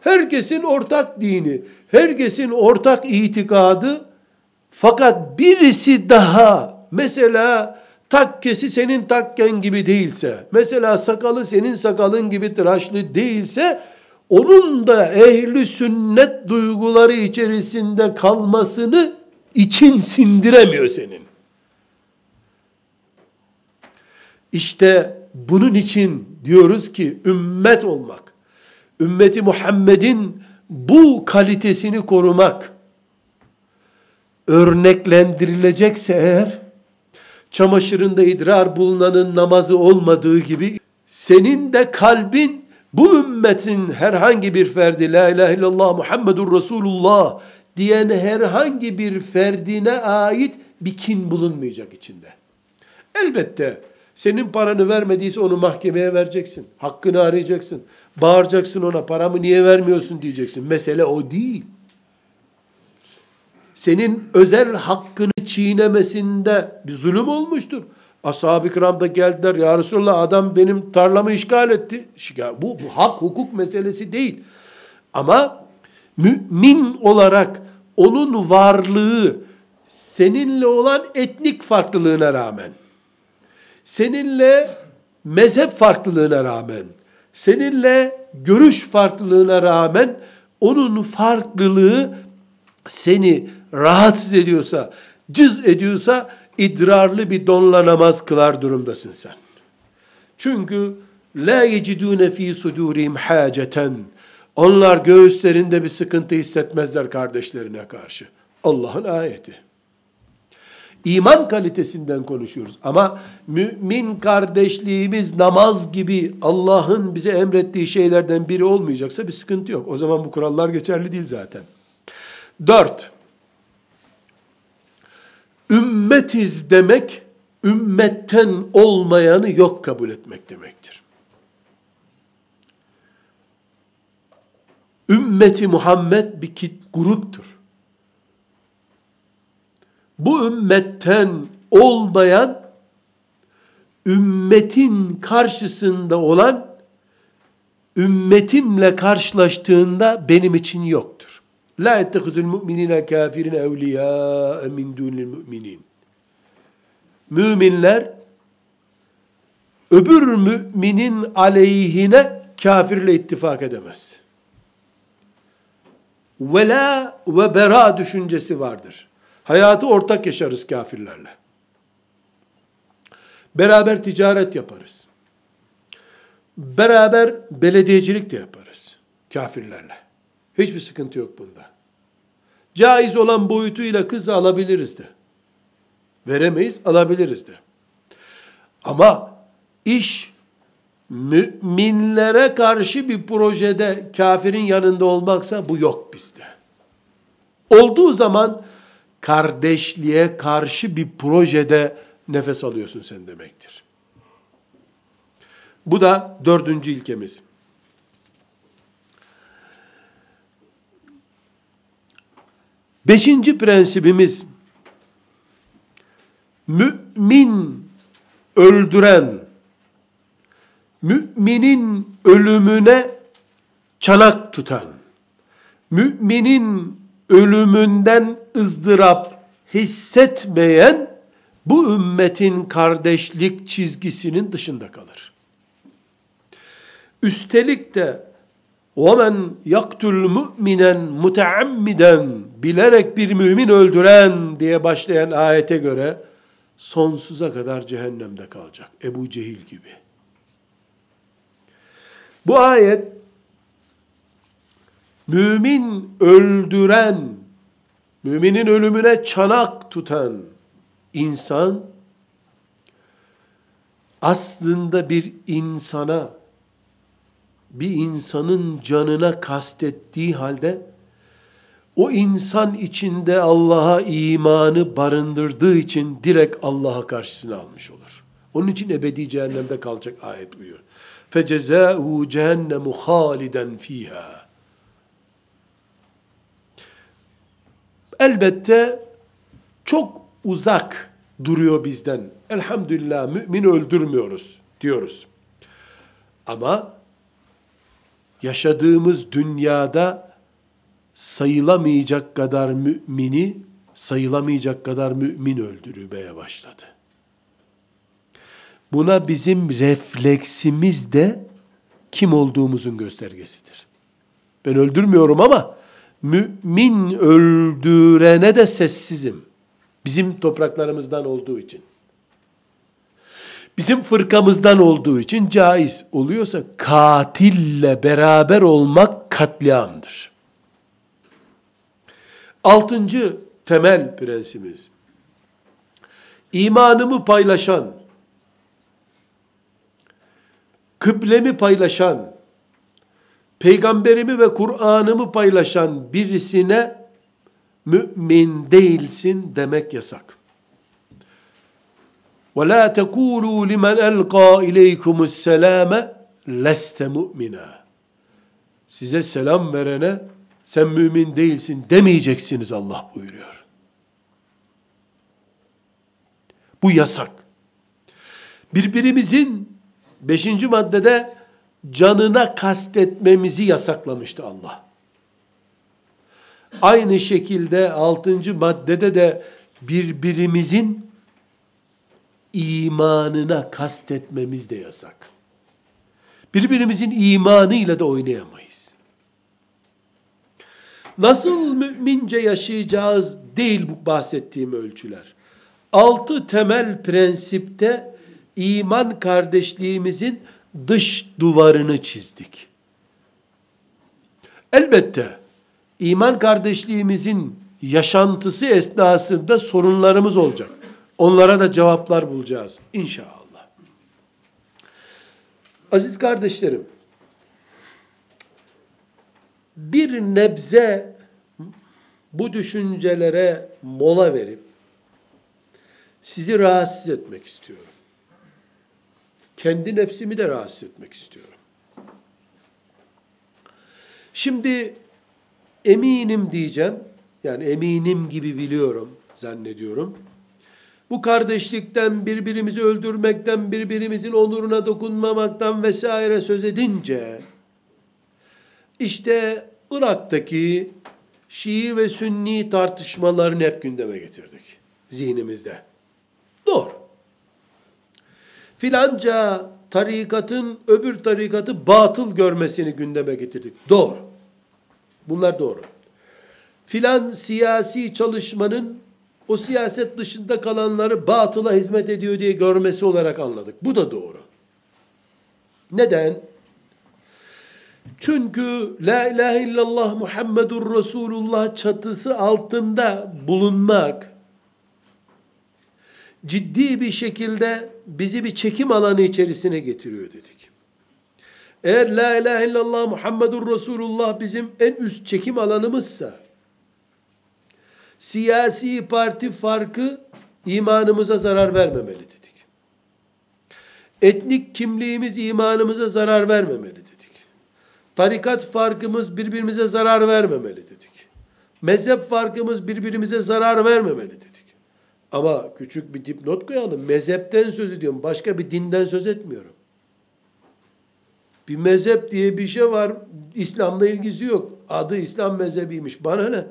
Herkesin ortak dini, herkesin ortak itikadı, fakat birisi daha, mesela takkesi senin takken gibi değilse, mesela sakalı senin sakalın gibi tıraşlı değilse, onun da ehli sünnet duyguları içerisinde kalmasını için sindiremiyor senin. İşte bunun için diyoruz ki ümmet olmak, ümmeti Muhammed'in bu kalitesini korumak, örneklendirilecekse eğer, çamaşırında idrar bulunanın namazı olmadığı gibi, senin de kalbin bu ümmetin herhangi bir ferdi, la ilahe illallah Muhammedur Resulullah diyen herhangi bir ferdine ait bir kin bulunmayacak içinde. Elbette senin paranı vermediyse onu mahkemeye vereceksin. Hakkını arayacaksın. Bağıracaksın ona paramı niye vermiyorsun diyeceksin. Mesele o değil. Senin özel hakkını çiğnemesinde bir zulüm olmuştur. Ashab-ı kiram da geldiler. Ya Resulallah adam benim tarlamı işgal etti. Bu, bu hak hukuk meselesi değil. Ama mümin olarak onun varlığı seninle olan etnik farklılığına rağmen, seninle mezhep farklılığına rağmen, seninle görüş farklılığına rağmen onun farklılığı seni rahatsız ediyorsa, cız ediyorsa idrarlı bir donla namaz kılar durumdasın sen. Çünkü la yecidune fi sudurihim haceten. Onlar göğüslerinde bir sıkıntı hissetmezler kardeşlerine karşı. Allah'ın ayeti. İman kalitesinden konuşuyoruz. Ama mümin kardeşliğimiz namaz gibi Allah'ın bize emrettiği şeylerden biri olmayacaksa bir sıkıntı yok. O zaman bu kurallar geçerli değil zaten. Dört, ümmetiz demek, ümmetten olmayanı yok kabul etmek demektir. Ümmeti Muhammed bir kit gruptur. Bu ümmetten olmayan, ümmetin karşısında olan, ümmetimle karşılaştığında benim için yoktur. La ettehuzul mu'minine kafirine evliya min dunil mu'minin. Müminler öbür müminin aleyhine kafirle ittifak edemez. Vela ve bera düşüncesi vardır. Hayatı ortak yaşarız kafirlerle. Beraber ticaret yaparız. Beraber belediyecilik de yaparız kafirlerle. Hiçbir sıkıntı yok bunda. Caiz olan boyutuyla kız alabiliriz de. Veremeyiz, alabiliriz de. Ama iş müminlere karşı bir projede kafirin yanında olmaksa bu yok bizde. Olduğu zaman kardeşliğe karşı bir projede nefes alıyorsun sen demektir. Bu da dördüncü ilkemiz. Beşinci prensibimiz, mümin öldüren, müminin ölümüne çanak tutan, müminin ölümünden ızdırap hissetmeyen, bu ümmetin kardeşlik çizgisinin dışında kalır. Üstelik de وَمَنْ يَقْتُلْ مُؤْمِنًا مُتَعَمِّدًا Bilerek bir mümin öldüren diye başlayan ayete göre sonsuza kadar cehennemde kalacak. Ebu Cehil gibi. Bu ayet mümin öldüren, müminin ölümüne çanak tutan insan aslında bir insana, bir insanın canına kastettiği halde, o insan içinde Allah'a imanı barındırdığı için direkt Allah'a karşısına almış olur. Onun için ebedi cehennemde kalacak ayet uyuyor. فَجَزَاءُهُ cehennemu خَالِدًا fiha. Elbette çok uzak duruyor bizden. Elhamdülillah mümin öldürmüyoruz diyoruz. Ama yaşadığımız dünyada sayılamayacak kadar mümini sayılamayacak kadar mümin öldürmeye başladı. Buna bizim refleksimiz de kim olduğumuzun göstergesidir. Ben öldürmüyorum ama mümin öldürene de sessizim. Bizim topraklarımızdan olduğu için. Bizim fırkamızdan olduğu için caiz oluyorsa katille beraber olmak katliamdır. Altıncı temel prensibimiz. İmanımı paylaşan, kıblemi paylaşan, peygamberimi ve Kur'an'ımı paylaşan birisine mümin değilsin demek yasak. وَلَا تَقُولُوا لِمَنْ أَلْقَى اِلَيْكُمُ السَّلَامَ لَسْتَ مُؤْمِنًا Size selam verene sen mümin değilsin demeyeceksiniz Allah buyuruyor. Bu yasak. Birbirimizin beşinci maddede canına kastetmemizi yasaklamıştı Allah. Aynı şekilde altıncı maddede de birbirimizin imanına kastetmemiz de yasak. Birbirimizin imanıyla da oynayamayız. Nasıl mümince yaşayacağız değil bu bahsettiğim ölçüler. Altı temel prensipte iman kardeşliğimizin dış duvarını çizdik. Elbette iman kardeşliğimizin yaşantısı esnasında sorunlarımız olacak. Onlara da cevaplar bulacağız inşallah. Aziz kardeşlerim, bir nebze bu düşüncelere mola verip sizi rahatsız etmek istiyorum. Kendi nefsimi de rahatsız etmek istiyorum. Şimdi eminim diyeceğim. Yani eminim gibi biliyorum, zannediyorum. Bu kardeşlikten, birbirimizi öldürmekten, birbirimizin onuruna dokunmamaktan vesaire söz edince, işte Irak'taki Şii ve Sünni tartışmalarını hep gündeme getirdik zihnimizde. Doğru. Filanca tarikatın öbür tarikatı batıl görmesini gündeme getirdik. Doğru. Bunlar doğru. Filan siyasi çalışmanın o siyaset dışında kalanları batıla hizmet ediyor diye görmesi olarak anladık. Bu da doğru. Neden? Çünkü La ilahe illallah Muhammedur Resulullah çatısı altında bulunmak ciddi bir şekilde bizi bir çekim alanı içerisine getiriyor dedik. Eğer La ilahe illallah Muhammedur Resulullah bizim en üst çekim alanımızsa, siyasi parti farkı imanımıza zarar vermemeli dedik. Etnik kimliğimiz imanımıza zarar vermemeli dedik. Tarikat farkımız birbirimize zarar vermemeli dedik. Mezhep farkımız birbirimize zarar vermemeli dedik. Ama küçük bir dipnot koyalım. Mezhepten söz ediyorum. Başka bir dinden söz etmiyorum. Bir mezhep diye bir şey var. İslam'la ilgisi yok. Adı İslam mezhebiymiş. Bana ne?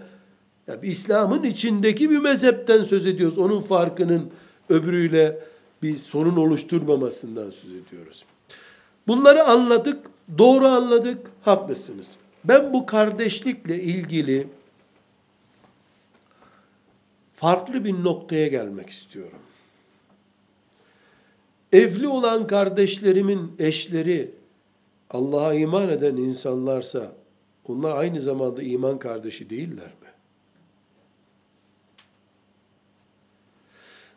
Ya İslam'ın içindeki bir mezhepten söz ediyoruz. Onun farkının öbürüyle bir sorun oluşturmamasından söz ediyoruz. Bunları anladık, doğru anladık, haklısınız. Ben bu kardeşlikle ilgili farklı bir noktaya gelmek istiyorum. Evli olan kardeşlerimin eşleri Allah'a iman eden insanlarsa onlar aynı zamanda iman kardeşi değiller mi?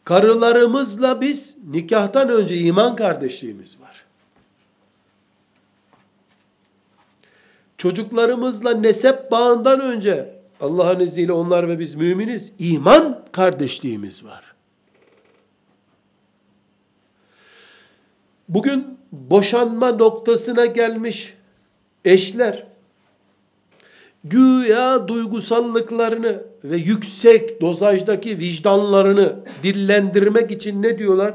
Karılarımızla biz nikahtan önce iman kardeşliğimiz var. Çocuklarımızla nesep bağından önce Allah'ın izniyle onlar ve biz müminiz. iman kardeşliğimiz var. Bugün boşanma noktasına gelmiş eşler güya duygusallıklarını ve yüksek dozajdaki vicdanlarını dillendirmek için ne diyorlar?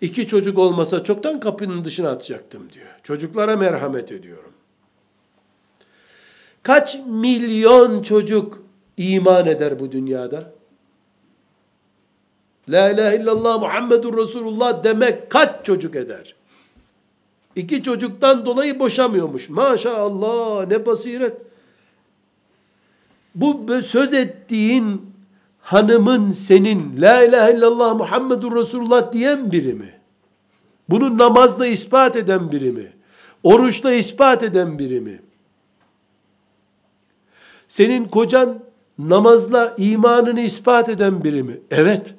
İki çocuk olmasa çoktan kapının dışına atacaktım diyor. Çocuklara merhamet ediyorum. Kaç milyon çocuk iman eder bu dünyada? La ilahe illallah Muhammedur Resulullah demek kaç çocuk eder? İki çocuktan dolayı boşamıyormuş. Maşallah ne basiret. Bu söz ettiğin hanımın senin la ilahe illallah Muhammedur Resulullah diyen biri mi? Bunu namazla ispat eden biri mi? Oruçla ispat eden biri mi? Senin kocan namazla imanını ispat eden biri mi? Evet.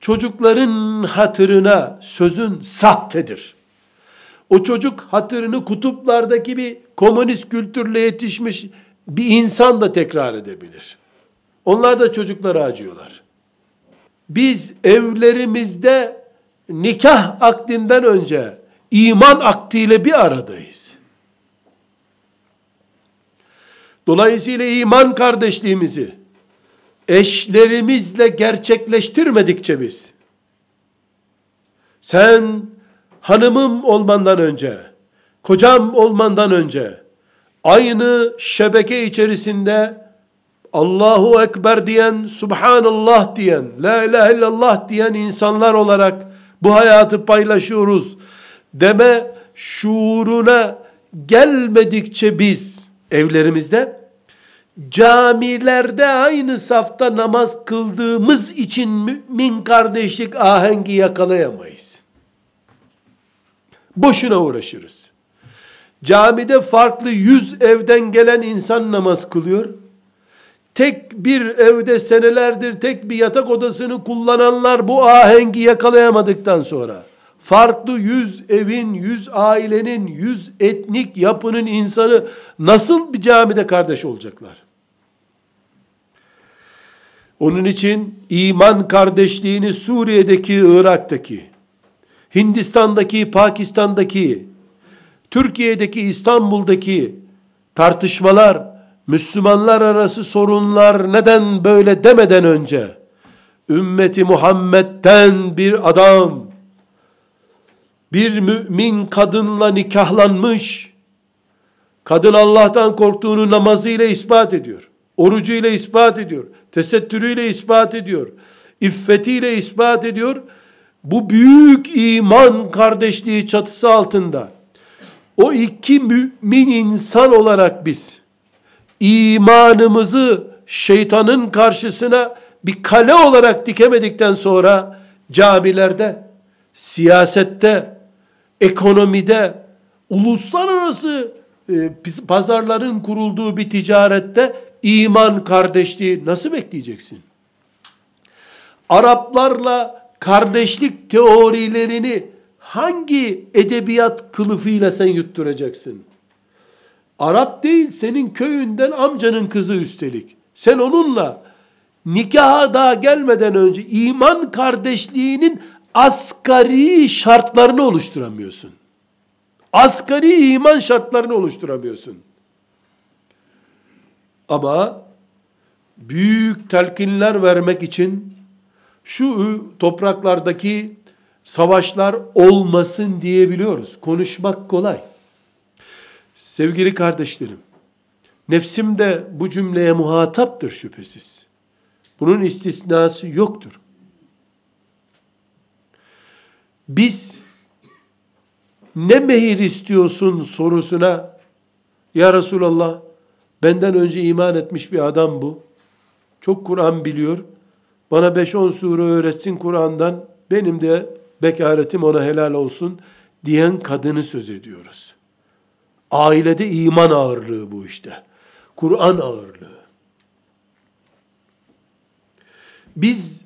Çocukların hatırına sözün sahtedir. O çocuk hatırını kutuplardaki bir komünist kültürle yetişmiş bir insan da tekrar edebilir. Onlar da çocuklara acıyorlar. Biz evlerimizde nikah akdinden önce iman aktiyle bir aradayız. Dolayısıyla iman kardeşliğimizi eşlerimizle gerçekleştirmedikçe biz sen hanımım olmandan önce, kocam olmandan önce aynı şebeke içerisinde Allahu Ekber diyen, Subhanallah diyen, La ilahe illallah diyen insanlar olarak bu hayatı paylaşıyoruz deme şuuruna gelmedikçe biz evlerimizde camilerde aynı safta namaz kıldığımız için mümin kardeşlik ahengi yakalayamayız. Boşuna uğraşırız. Camide farklı yüz evden gelen insan namaz kılıyor. Tek bir evde senelerdir tek bir yatak odasını kullananlar bu ahengi yakalayamadıktan sonra farklı yüz evin, yüz ailenin, yüz etnik yapının insanı nasıl bir camide kardeş olacaklar? Onun için iman kardeşliğini Suriye'deki, Irak'taki, Hindistan'daki, Pakistan'daki, Türkiye'deki, İstanbul'daki tartışmalar, Müslümanlar arası sorunlar neden böyle demeden önce, ümmeti Muhammed'den bir adam, bir mümin kadınla nikahlanmış, kadın Allah'tan korktuğunu namazıyla ispat ediyor, orucuyla ispat ediyor, tesettürüyle ispat ediyor, iffetiyle ispat ediyor, bu büyük iman kardeşliği çatısı altında, o iki mümin insan olarak biz imanımızı şeytanın karşısına bir kale olarak dikemedikten sonra camilerde, siyasette, ekonomide, uluslararası e, pazarların kurulduğu bir ticarette iman kardeşliği nasıl bekleyeceksin? Araplarla kardeşlik teorilerini hangi edebiyat kılıfıyla sen yutturacaksın? Arap değil, senin köyünden amcanın kızı üstelik. Sen onunla nikaha daha gelmeden önce iman kardeşliğinin asgari şartlarını oluşturamıyorsun. Asgari iman şartlarını oluşturamıyorsun. Ama büyük telkinler vermek için şu topraklardaki savaşlar olmasın diyebiliyoruz. Konuşmak kolay. Sevgili kardeşlerim, nefsim de bu cümleye muhataptır şüphesiz. Bunun istisnası yoktur. Biz ne mehir istiyorsun sorusuna ya Resulallah benden önce iman etmiş bir adam bu. Çok Kur'an biliyor. Bana 5-10 sure öğretsin Kur'an'dan. Benim de bekaretim ona helal olsun diyen kadını söz ediyoruz. Ailede iman ağırlığı bu işte. Kur'an ağırlığı. Biz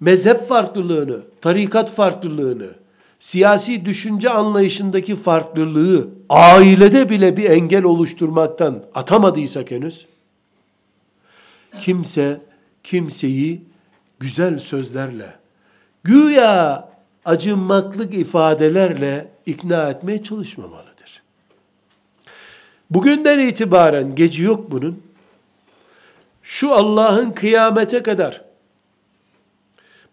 mezhep farklılığını, tarikat farklılığını, siyasi düşünce anlayışındaki farklılığı ailede bile bir engel oluşturmaktan atamadıysak henüz, kimse kimseyi güzel sözlerle, güya acınmaklık ifadelerle ikna etmeye çalışmamalıdır. Bugünden itibaren geci yok bunun. Şu Allah'ın kıyamete kadar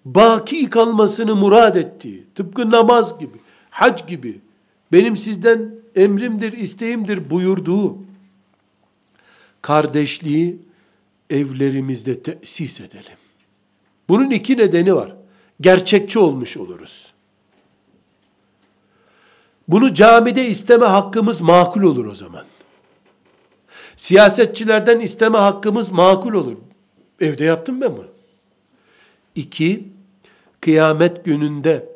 baki kalmasını murad ettiği, tıpkı namaz gibi, hac gibi, benim sizden emrimdir, isteğimdir buyurduğu kardeşliği evlerimizde tesis edelim. Bunun iki nedeni var. Gerçekçi olmuş oluruz. Bunu camide isteme hakkımız makul olur o zaman. Siyasetçilerden isteme hakkımız makul olur. Evde yaptım ben bunu. İki, kıyamet gününde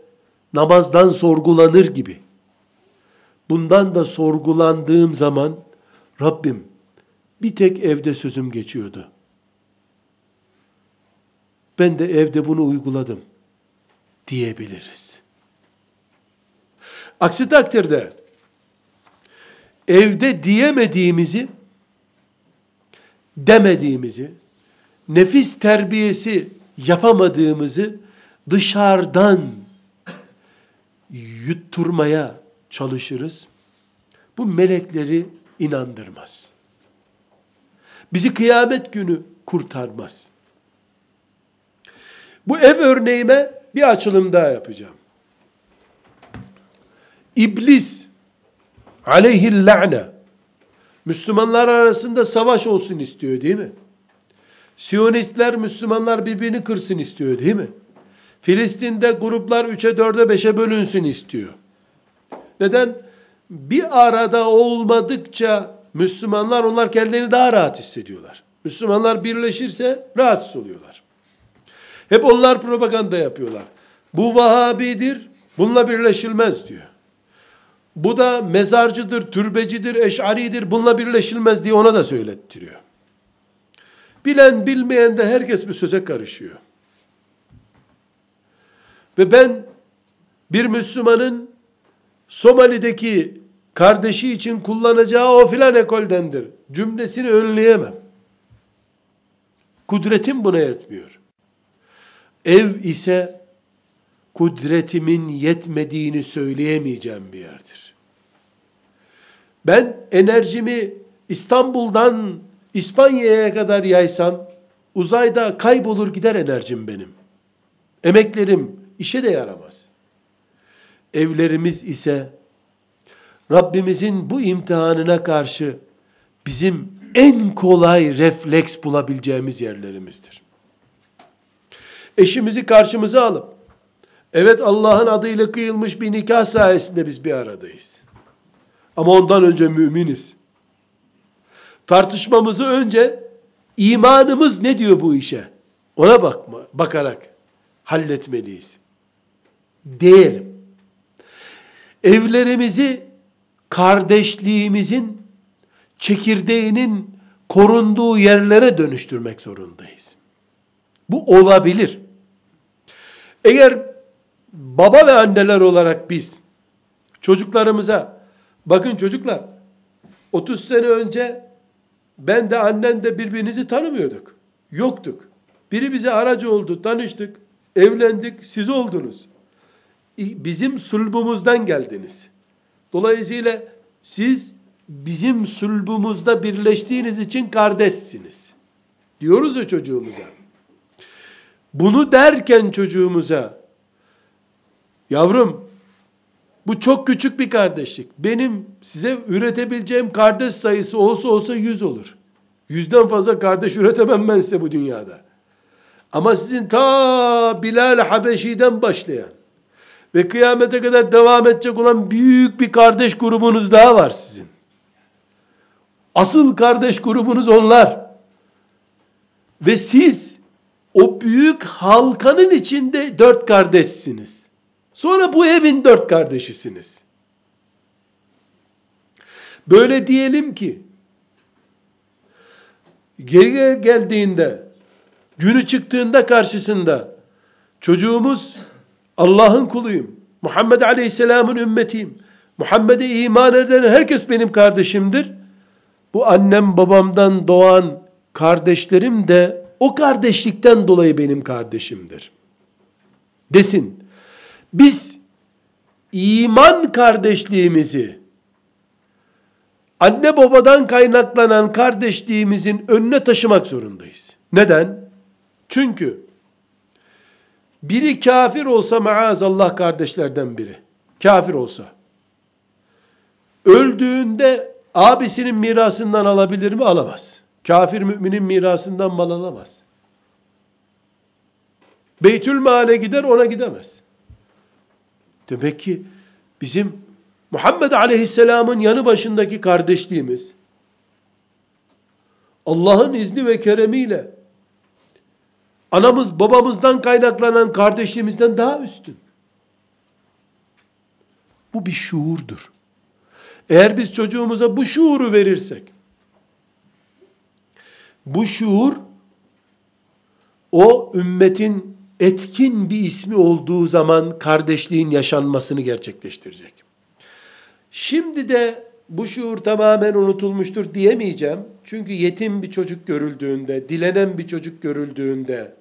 namazdan sorgulanır gibi. Bundan da sorgulandığım zaman Rabbim bir tek evde sözüm geçiyordu. Ben de evde bunu uyguladım diyebiliriz. Aksi takdirde evde diyemediğimizi demediğimizi nefis terbiyesi yapamadığımızı dışarıdan yutturmaya çalışırız. Bu melekleri inandırmaz. Bizi kıyamet günü kurtarmaz. Bu ev örneğime bir açılım daha yapacağım. İblis aleyhil la'ne Müslümanlar arasında savaş olsun istiyor değil mi? Siyonistler Müslümanlar birbirini kırsın istiyor değil mi? Filistin'de gruplar 3'e 4'e 5'e bölünsün istiyor. Neden? Bir arada olmadıkça Müslümanlar onlar kendilerini daha rahat hissediyorlar. Müslümanlar birleşirse rahatsız oluyorlar. Hep onlar propaganda yapıyorlar. Bu Vahabidir, bununla birleşilmez diyor. Bu da mezarcıdır, türbecidir, eşaridir, bununla birleşilmez diye ona da söylettiriyor. Bilen bilmeyen de herkes bir söze karışıyor. Ve ben bir Müslümanın Somali'deki kardeşi için kullanacağı o filan ekoldendir cümlesini önleyemem. Kudretim buna yetmiyor. Ev ise kudretimin yetmediğini söyleyemeyeceğim bir yerdir. Ben enerjimi İstanbul'dan İspanya'ya kadar yaysam uzayda kaybolur gider enerjim benim. Emeklerim işe de yaramaz. Evlerimiz ise Rabbimizin bu imtihanına karşı bizim en kolay refleks bulabileceğimiz yerlerimizdir. Eşimizi karşımıza alıp, evet Allah'ın adıyla kıyılmış bir nikah sayesinde biz bir aradayız. Ama ondan önce müminiz. Tartışmamızı önce imanımız ne diyor bu işe? Ona bakma, bakarak halletmeliyiz. Diyelim. Evlerimizi kardeşliğimizin çekirdeğinin korunduğu yerlere dönüştürmek zorundayız. Bu olabilir. Eğer baba ve anneler olarak biz çocuklarımıza bakın çocuklar 30 sene önce ben de annen de birbirinizi tanımıyorduk. Yoktuk. Biri bize aracı oldu, tanıştık, evlendik, siz oldunuz. Bizim sulbumuzdan geldiniz. Dolayısıyla siz bizim sulbumuzda birleştiğiniz için kardeşsiniz. Diyoruz ya çocuğumuza. Bunu derken çocuğumuza, yavrum bu çok küçük bir kardeşlik. Benim size üretebileceğim kardeş sayısı olsa olsa yüz olur. Yüzden fazla kardeş üretemem ben size bu dünyada. Ama sizin ta Bilal Habeşi'den başlayan ve kıyamete kadar devam edecek olan büyük bir kardeş grubunuz daha var sizin. Asıl kardeş grubunuz onlar. Ve siz büyük halkanın içinde dört kardeşsiniz. Sonra bu evin dört kardeşisiniz. Böyle diyelim ki, geri geldiğinde, günü çıktığında karşısında, çocuğumuz Allah'ın kuluyum. Muhammed Aleyhisselam'ın ümmetiyim. Muhammed'e iman eden herkes benim kardeşimdir. Bu annem babamdan doğan kardeşlerim de o kardeşlikten dolayı benim kardeşimdir. Desin. Biz iman kardeşliğimizi anne babadan kaynaklanan kardeşliğimizin önüne taşımak zorundayız. Neden? Çünkü biri kafir olsa maazallah kardeşlerden biri. Kafir olsa. Öldüğünde abisinin mirasından alabilir mi? Alamaz. Kafir müminin mirasından mal alamaz. Beytül male gider ona gidemez. Demek ki bizim Muhammed Aleyhisselam'ın yanı başındaki kardeşliğimiz Allah'ın izni ve keremiyle anamız babamızdan kaynaklanan kardeşliğimizden daha üstün. Bu bir şuurdur. Eğer biz çocuğumuza bu şuuru verirsek, bu şuur, o ümmetin etkin bir ismi olduğu zaman kardeşliğin yaşanmasını gerçekleştirecek. Şimdi de bu şuur tamamen unutulmuştur diyemeyeceğim. Çünkü yetim bir çocuk görüldüğünde, dilenen bir çocuk görüldüğünde,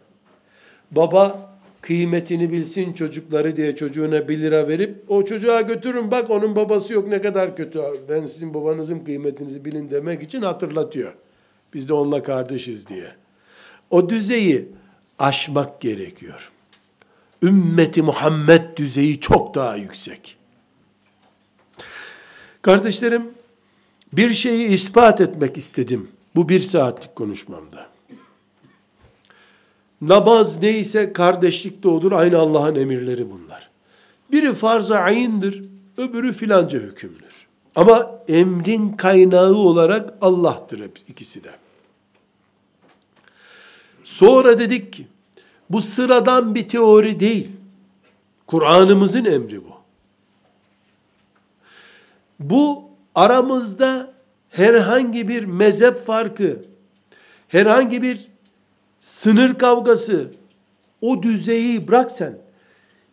baba kıymetini bilsin çocukları diye çocuğuna bir lira verip o çocuğa götürün bak onun babası yok ne kadar kötü ben sizin babanızın kıymetinizi bilin demek için hatırlatıyor. Biz de onunla kardeşiz diye. O düzeyi aşmak gerekiyor. Ümmeti Muhammed düzeyi çok daha yüksek. Kardeşlerim, bir şeyi ispat etmek istedim bu bir saatlik konuşmamda. Namaz neyse kardeşlik de olur. Aynı Allah'ın emirleri bunlar. Biri farz-ı ayindir, öbürü filanca hükümdür. Ama emrin kaynağı olarak Allah'tır hep ikisi de. Sonra dedik ki, bu sıradan bir teori değil. Kur'an'ımızın emri bu. Bu aramızda herhangi bir mezhep farkı, herhangi bir sınır kavgası, o düzeyi bırak sen.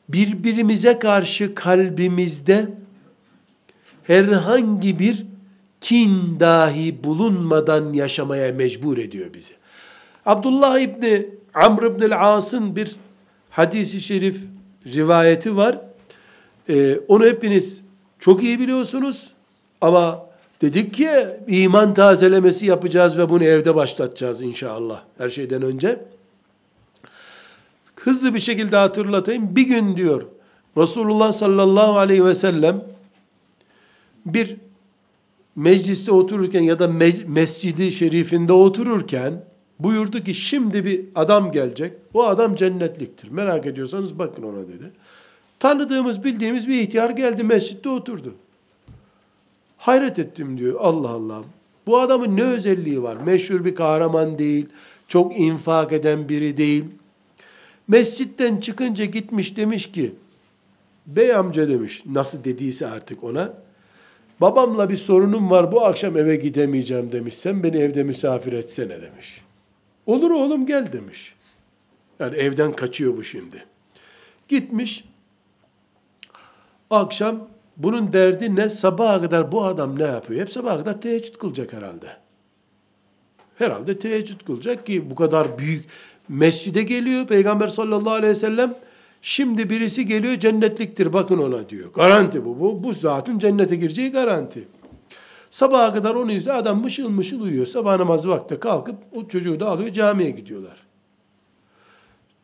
Birbirimize karşı kalbimizde herhangi bir kin dahi bulunmadan yaşamaya mecbur ediyor bizi. Abdullah İbni Amr İbni As'ın bir hadisi şerif rivayeti var. Ee, onu hepiniz çok iyi biliyorsunuz ama dedik ki iman tazelemesi yapacağız ve bunu evde başlatacağız inşallah her şeyden önce. Hızlı bir şekilde hatırlatayım. Bir gün diyor Resulullah sallallahu aleyhi ve sellem bir mecliste otururken ya da mescidi şerifinde otururken buyurdu ki şimdi bir adam gelecek. O adam cennetliktir. Merak ediyorsanız bakın ona dedi. Tanıdığımız, bildiğimiz bir ihtiyar geldi mescitte oturdu. Hayret ettim diyor. Allah Allah. Bu adamın ne özelliği var? Meşhur bir kahraman değil. Çok infak eden biri değil. Mescitten çıkınca gitmiş demiş ki, bey amca demiş, nasıl dediyse artık ona, babamla bir sorunum var, bu akşam eve gidemeyeceğim demiş, sen beni evde misafir etsene demiş. Olur oğlum gel demiş. Yani evden kaçıyor bu şimdi. Gitmiş, akşam bunun derdi ne? Sabaha kadar bu adam ne yapıyor? Hep sabaha kadar teheccüd kılacak herhalde. Herhalde teheccüd kılacak ki bu kadar büyük mescide geliyor Peygamber sallallahu aleyhi ve sellem şimdi birisi geliyor cennetliktir bakın ona diyor. Garanti bu. Bu, bu zatın cennete gireceği garanti. Sabaha kadar onu izliyor. Adam mışıl mışıl uyuyor. Sabah namazı vakti kalkıp o çocuğu da alıyor camiye gidiyorlar.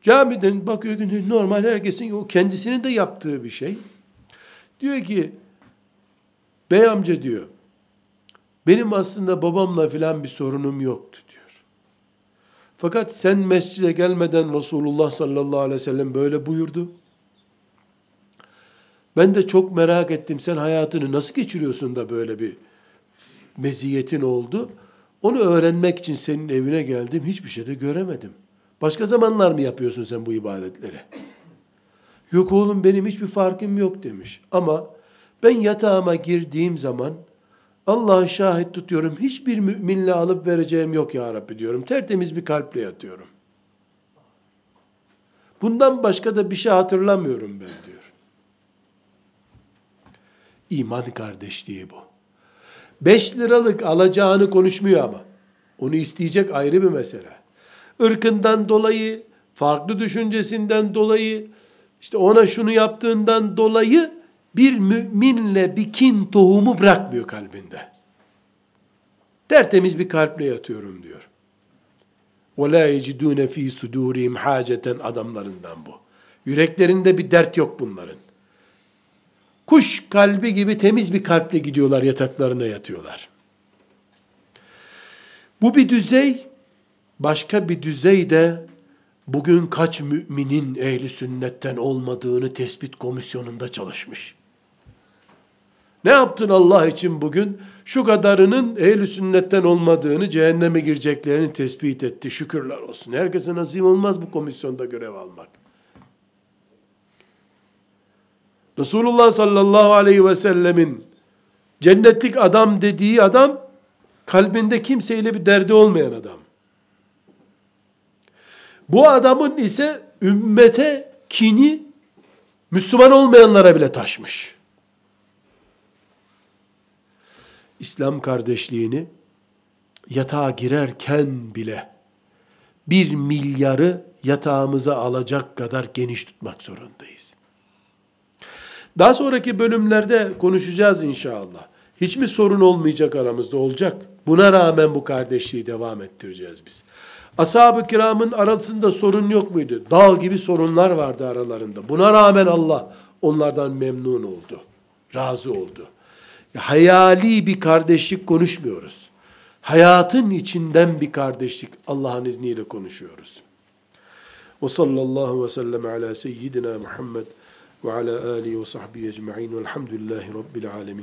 Camiden bakıyor ki normal herkesin o kendisinin de yaptığı bir şey. Diyor ki bey amca diyor benim aslında babamla filan bir sorunum yoktu. Fakat sen mescide gelmeden Resulullah sallallahu aleyhi ve sellem böyle buyurdu. Ben de çok merak ettim sen hayatını nasıl geçiriyorsun da böyle bir meziyetin oldu. Onu öğrenmek için senin evine geldim. Hiçbir şey de göremedim. Başka zamanlar mı yapıyorsun sen bu ibadetleri? Yok oğlum benim hiçbir farkım yok demiş. Ama ben yatağıma girdiğim zaman Allah'ı şahit tutuyorum. Hiçbir müminle alıp vereceğim yok ya Rabbi diyorum. Tertemiz bir kalple yatıyorum. Bundan başka da bir şey hatırlamıyorum ben diyor. İman kardeşliği bu. 5 liralık alacağını konuşmuyor ama. Onu isteyecek ayrı bir mesele. Irkından dolayı, farklı düşüncesinden dolayı, işte ona şunu yaptığından dolayı bir müminle bir kin tohumu bırakmıyor kalbinde. Tertemiz bir kalple yatıyorum diyor. وَلَا يَجِدُونَ ف۪ي سُدُورِهِمْ حَاجَةً adamlarından bu. Yüreklerinde bir dert yok bunların. Kuş kalbi gibi temiz bir kalple gidiyorlar yataklarına yatıyorlar. Bu bir düzey, başka bir düzey de bugün kaç müminin ehli sünnetten olmadığını tespit komisyonunda çalışmış. Ne yaptın Allah için bugün? Şu kadarının ehl sünnetten olmadığını, cehenneme gireceklerini tespit etti. Şükürler olsun. Herkese nasip olmaz bu komisyonda görev almak. Resulullah sallallahu aleyhi ve sellemin cennetlik adam dediği adam, kalbinde kimseyle bir derdi olmayan adam. Bu adamın ise ümmete kini Müslüman olmayanlara bile taşmış. İslam kardeşliğini yatağa girerken bile bir milyarı yatağımıza alacak kadar geniş tutmak zorundayız. Daha sonraki bölümlerde konuşacağız inşallah. Hiç mi sorun olmayacak aramızda olacak? Buna rağmen bu kardeşliği devam ettireceğiz biz. Ashab-ı kiramın arasında sorun yok muydu? Dağ gibi sorunlar vardı aralarında. Buna rağmen Allah onlardan memnun oldu. Razı oldu hayali bir kardeşlik konuşmuyoruz. Hayatın içinden bir kardeşlik Allah'ın izniyle konuşuyoruz. Ve sallallahu ve sellem ala seyyidina Muhammed ve ala alihi ve sahbihi ecma'in velhamdülillahi rabbil alemin.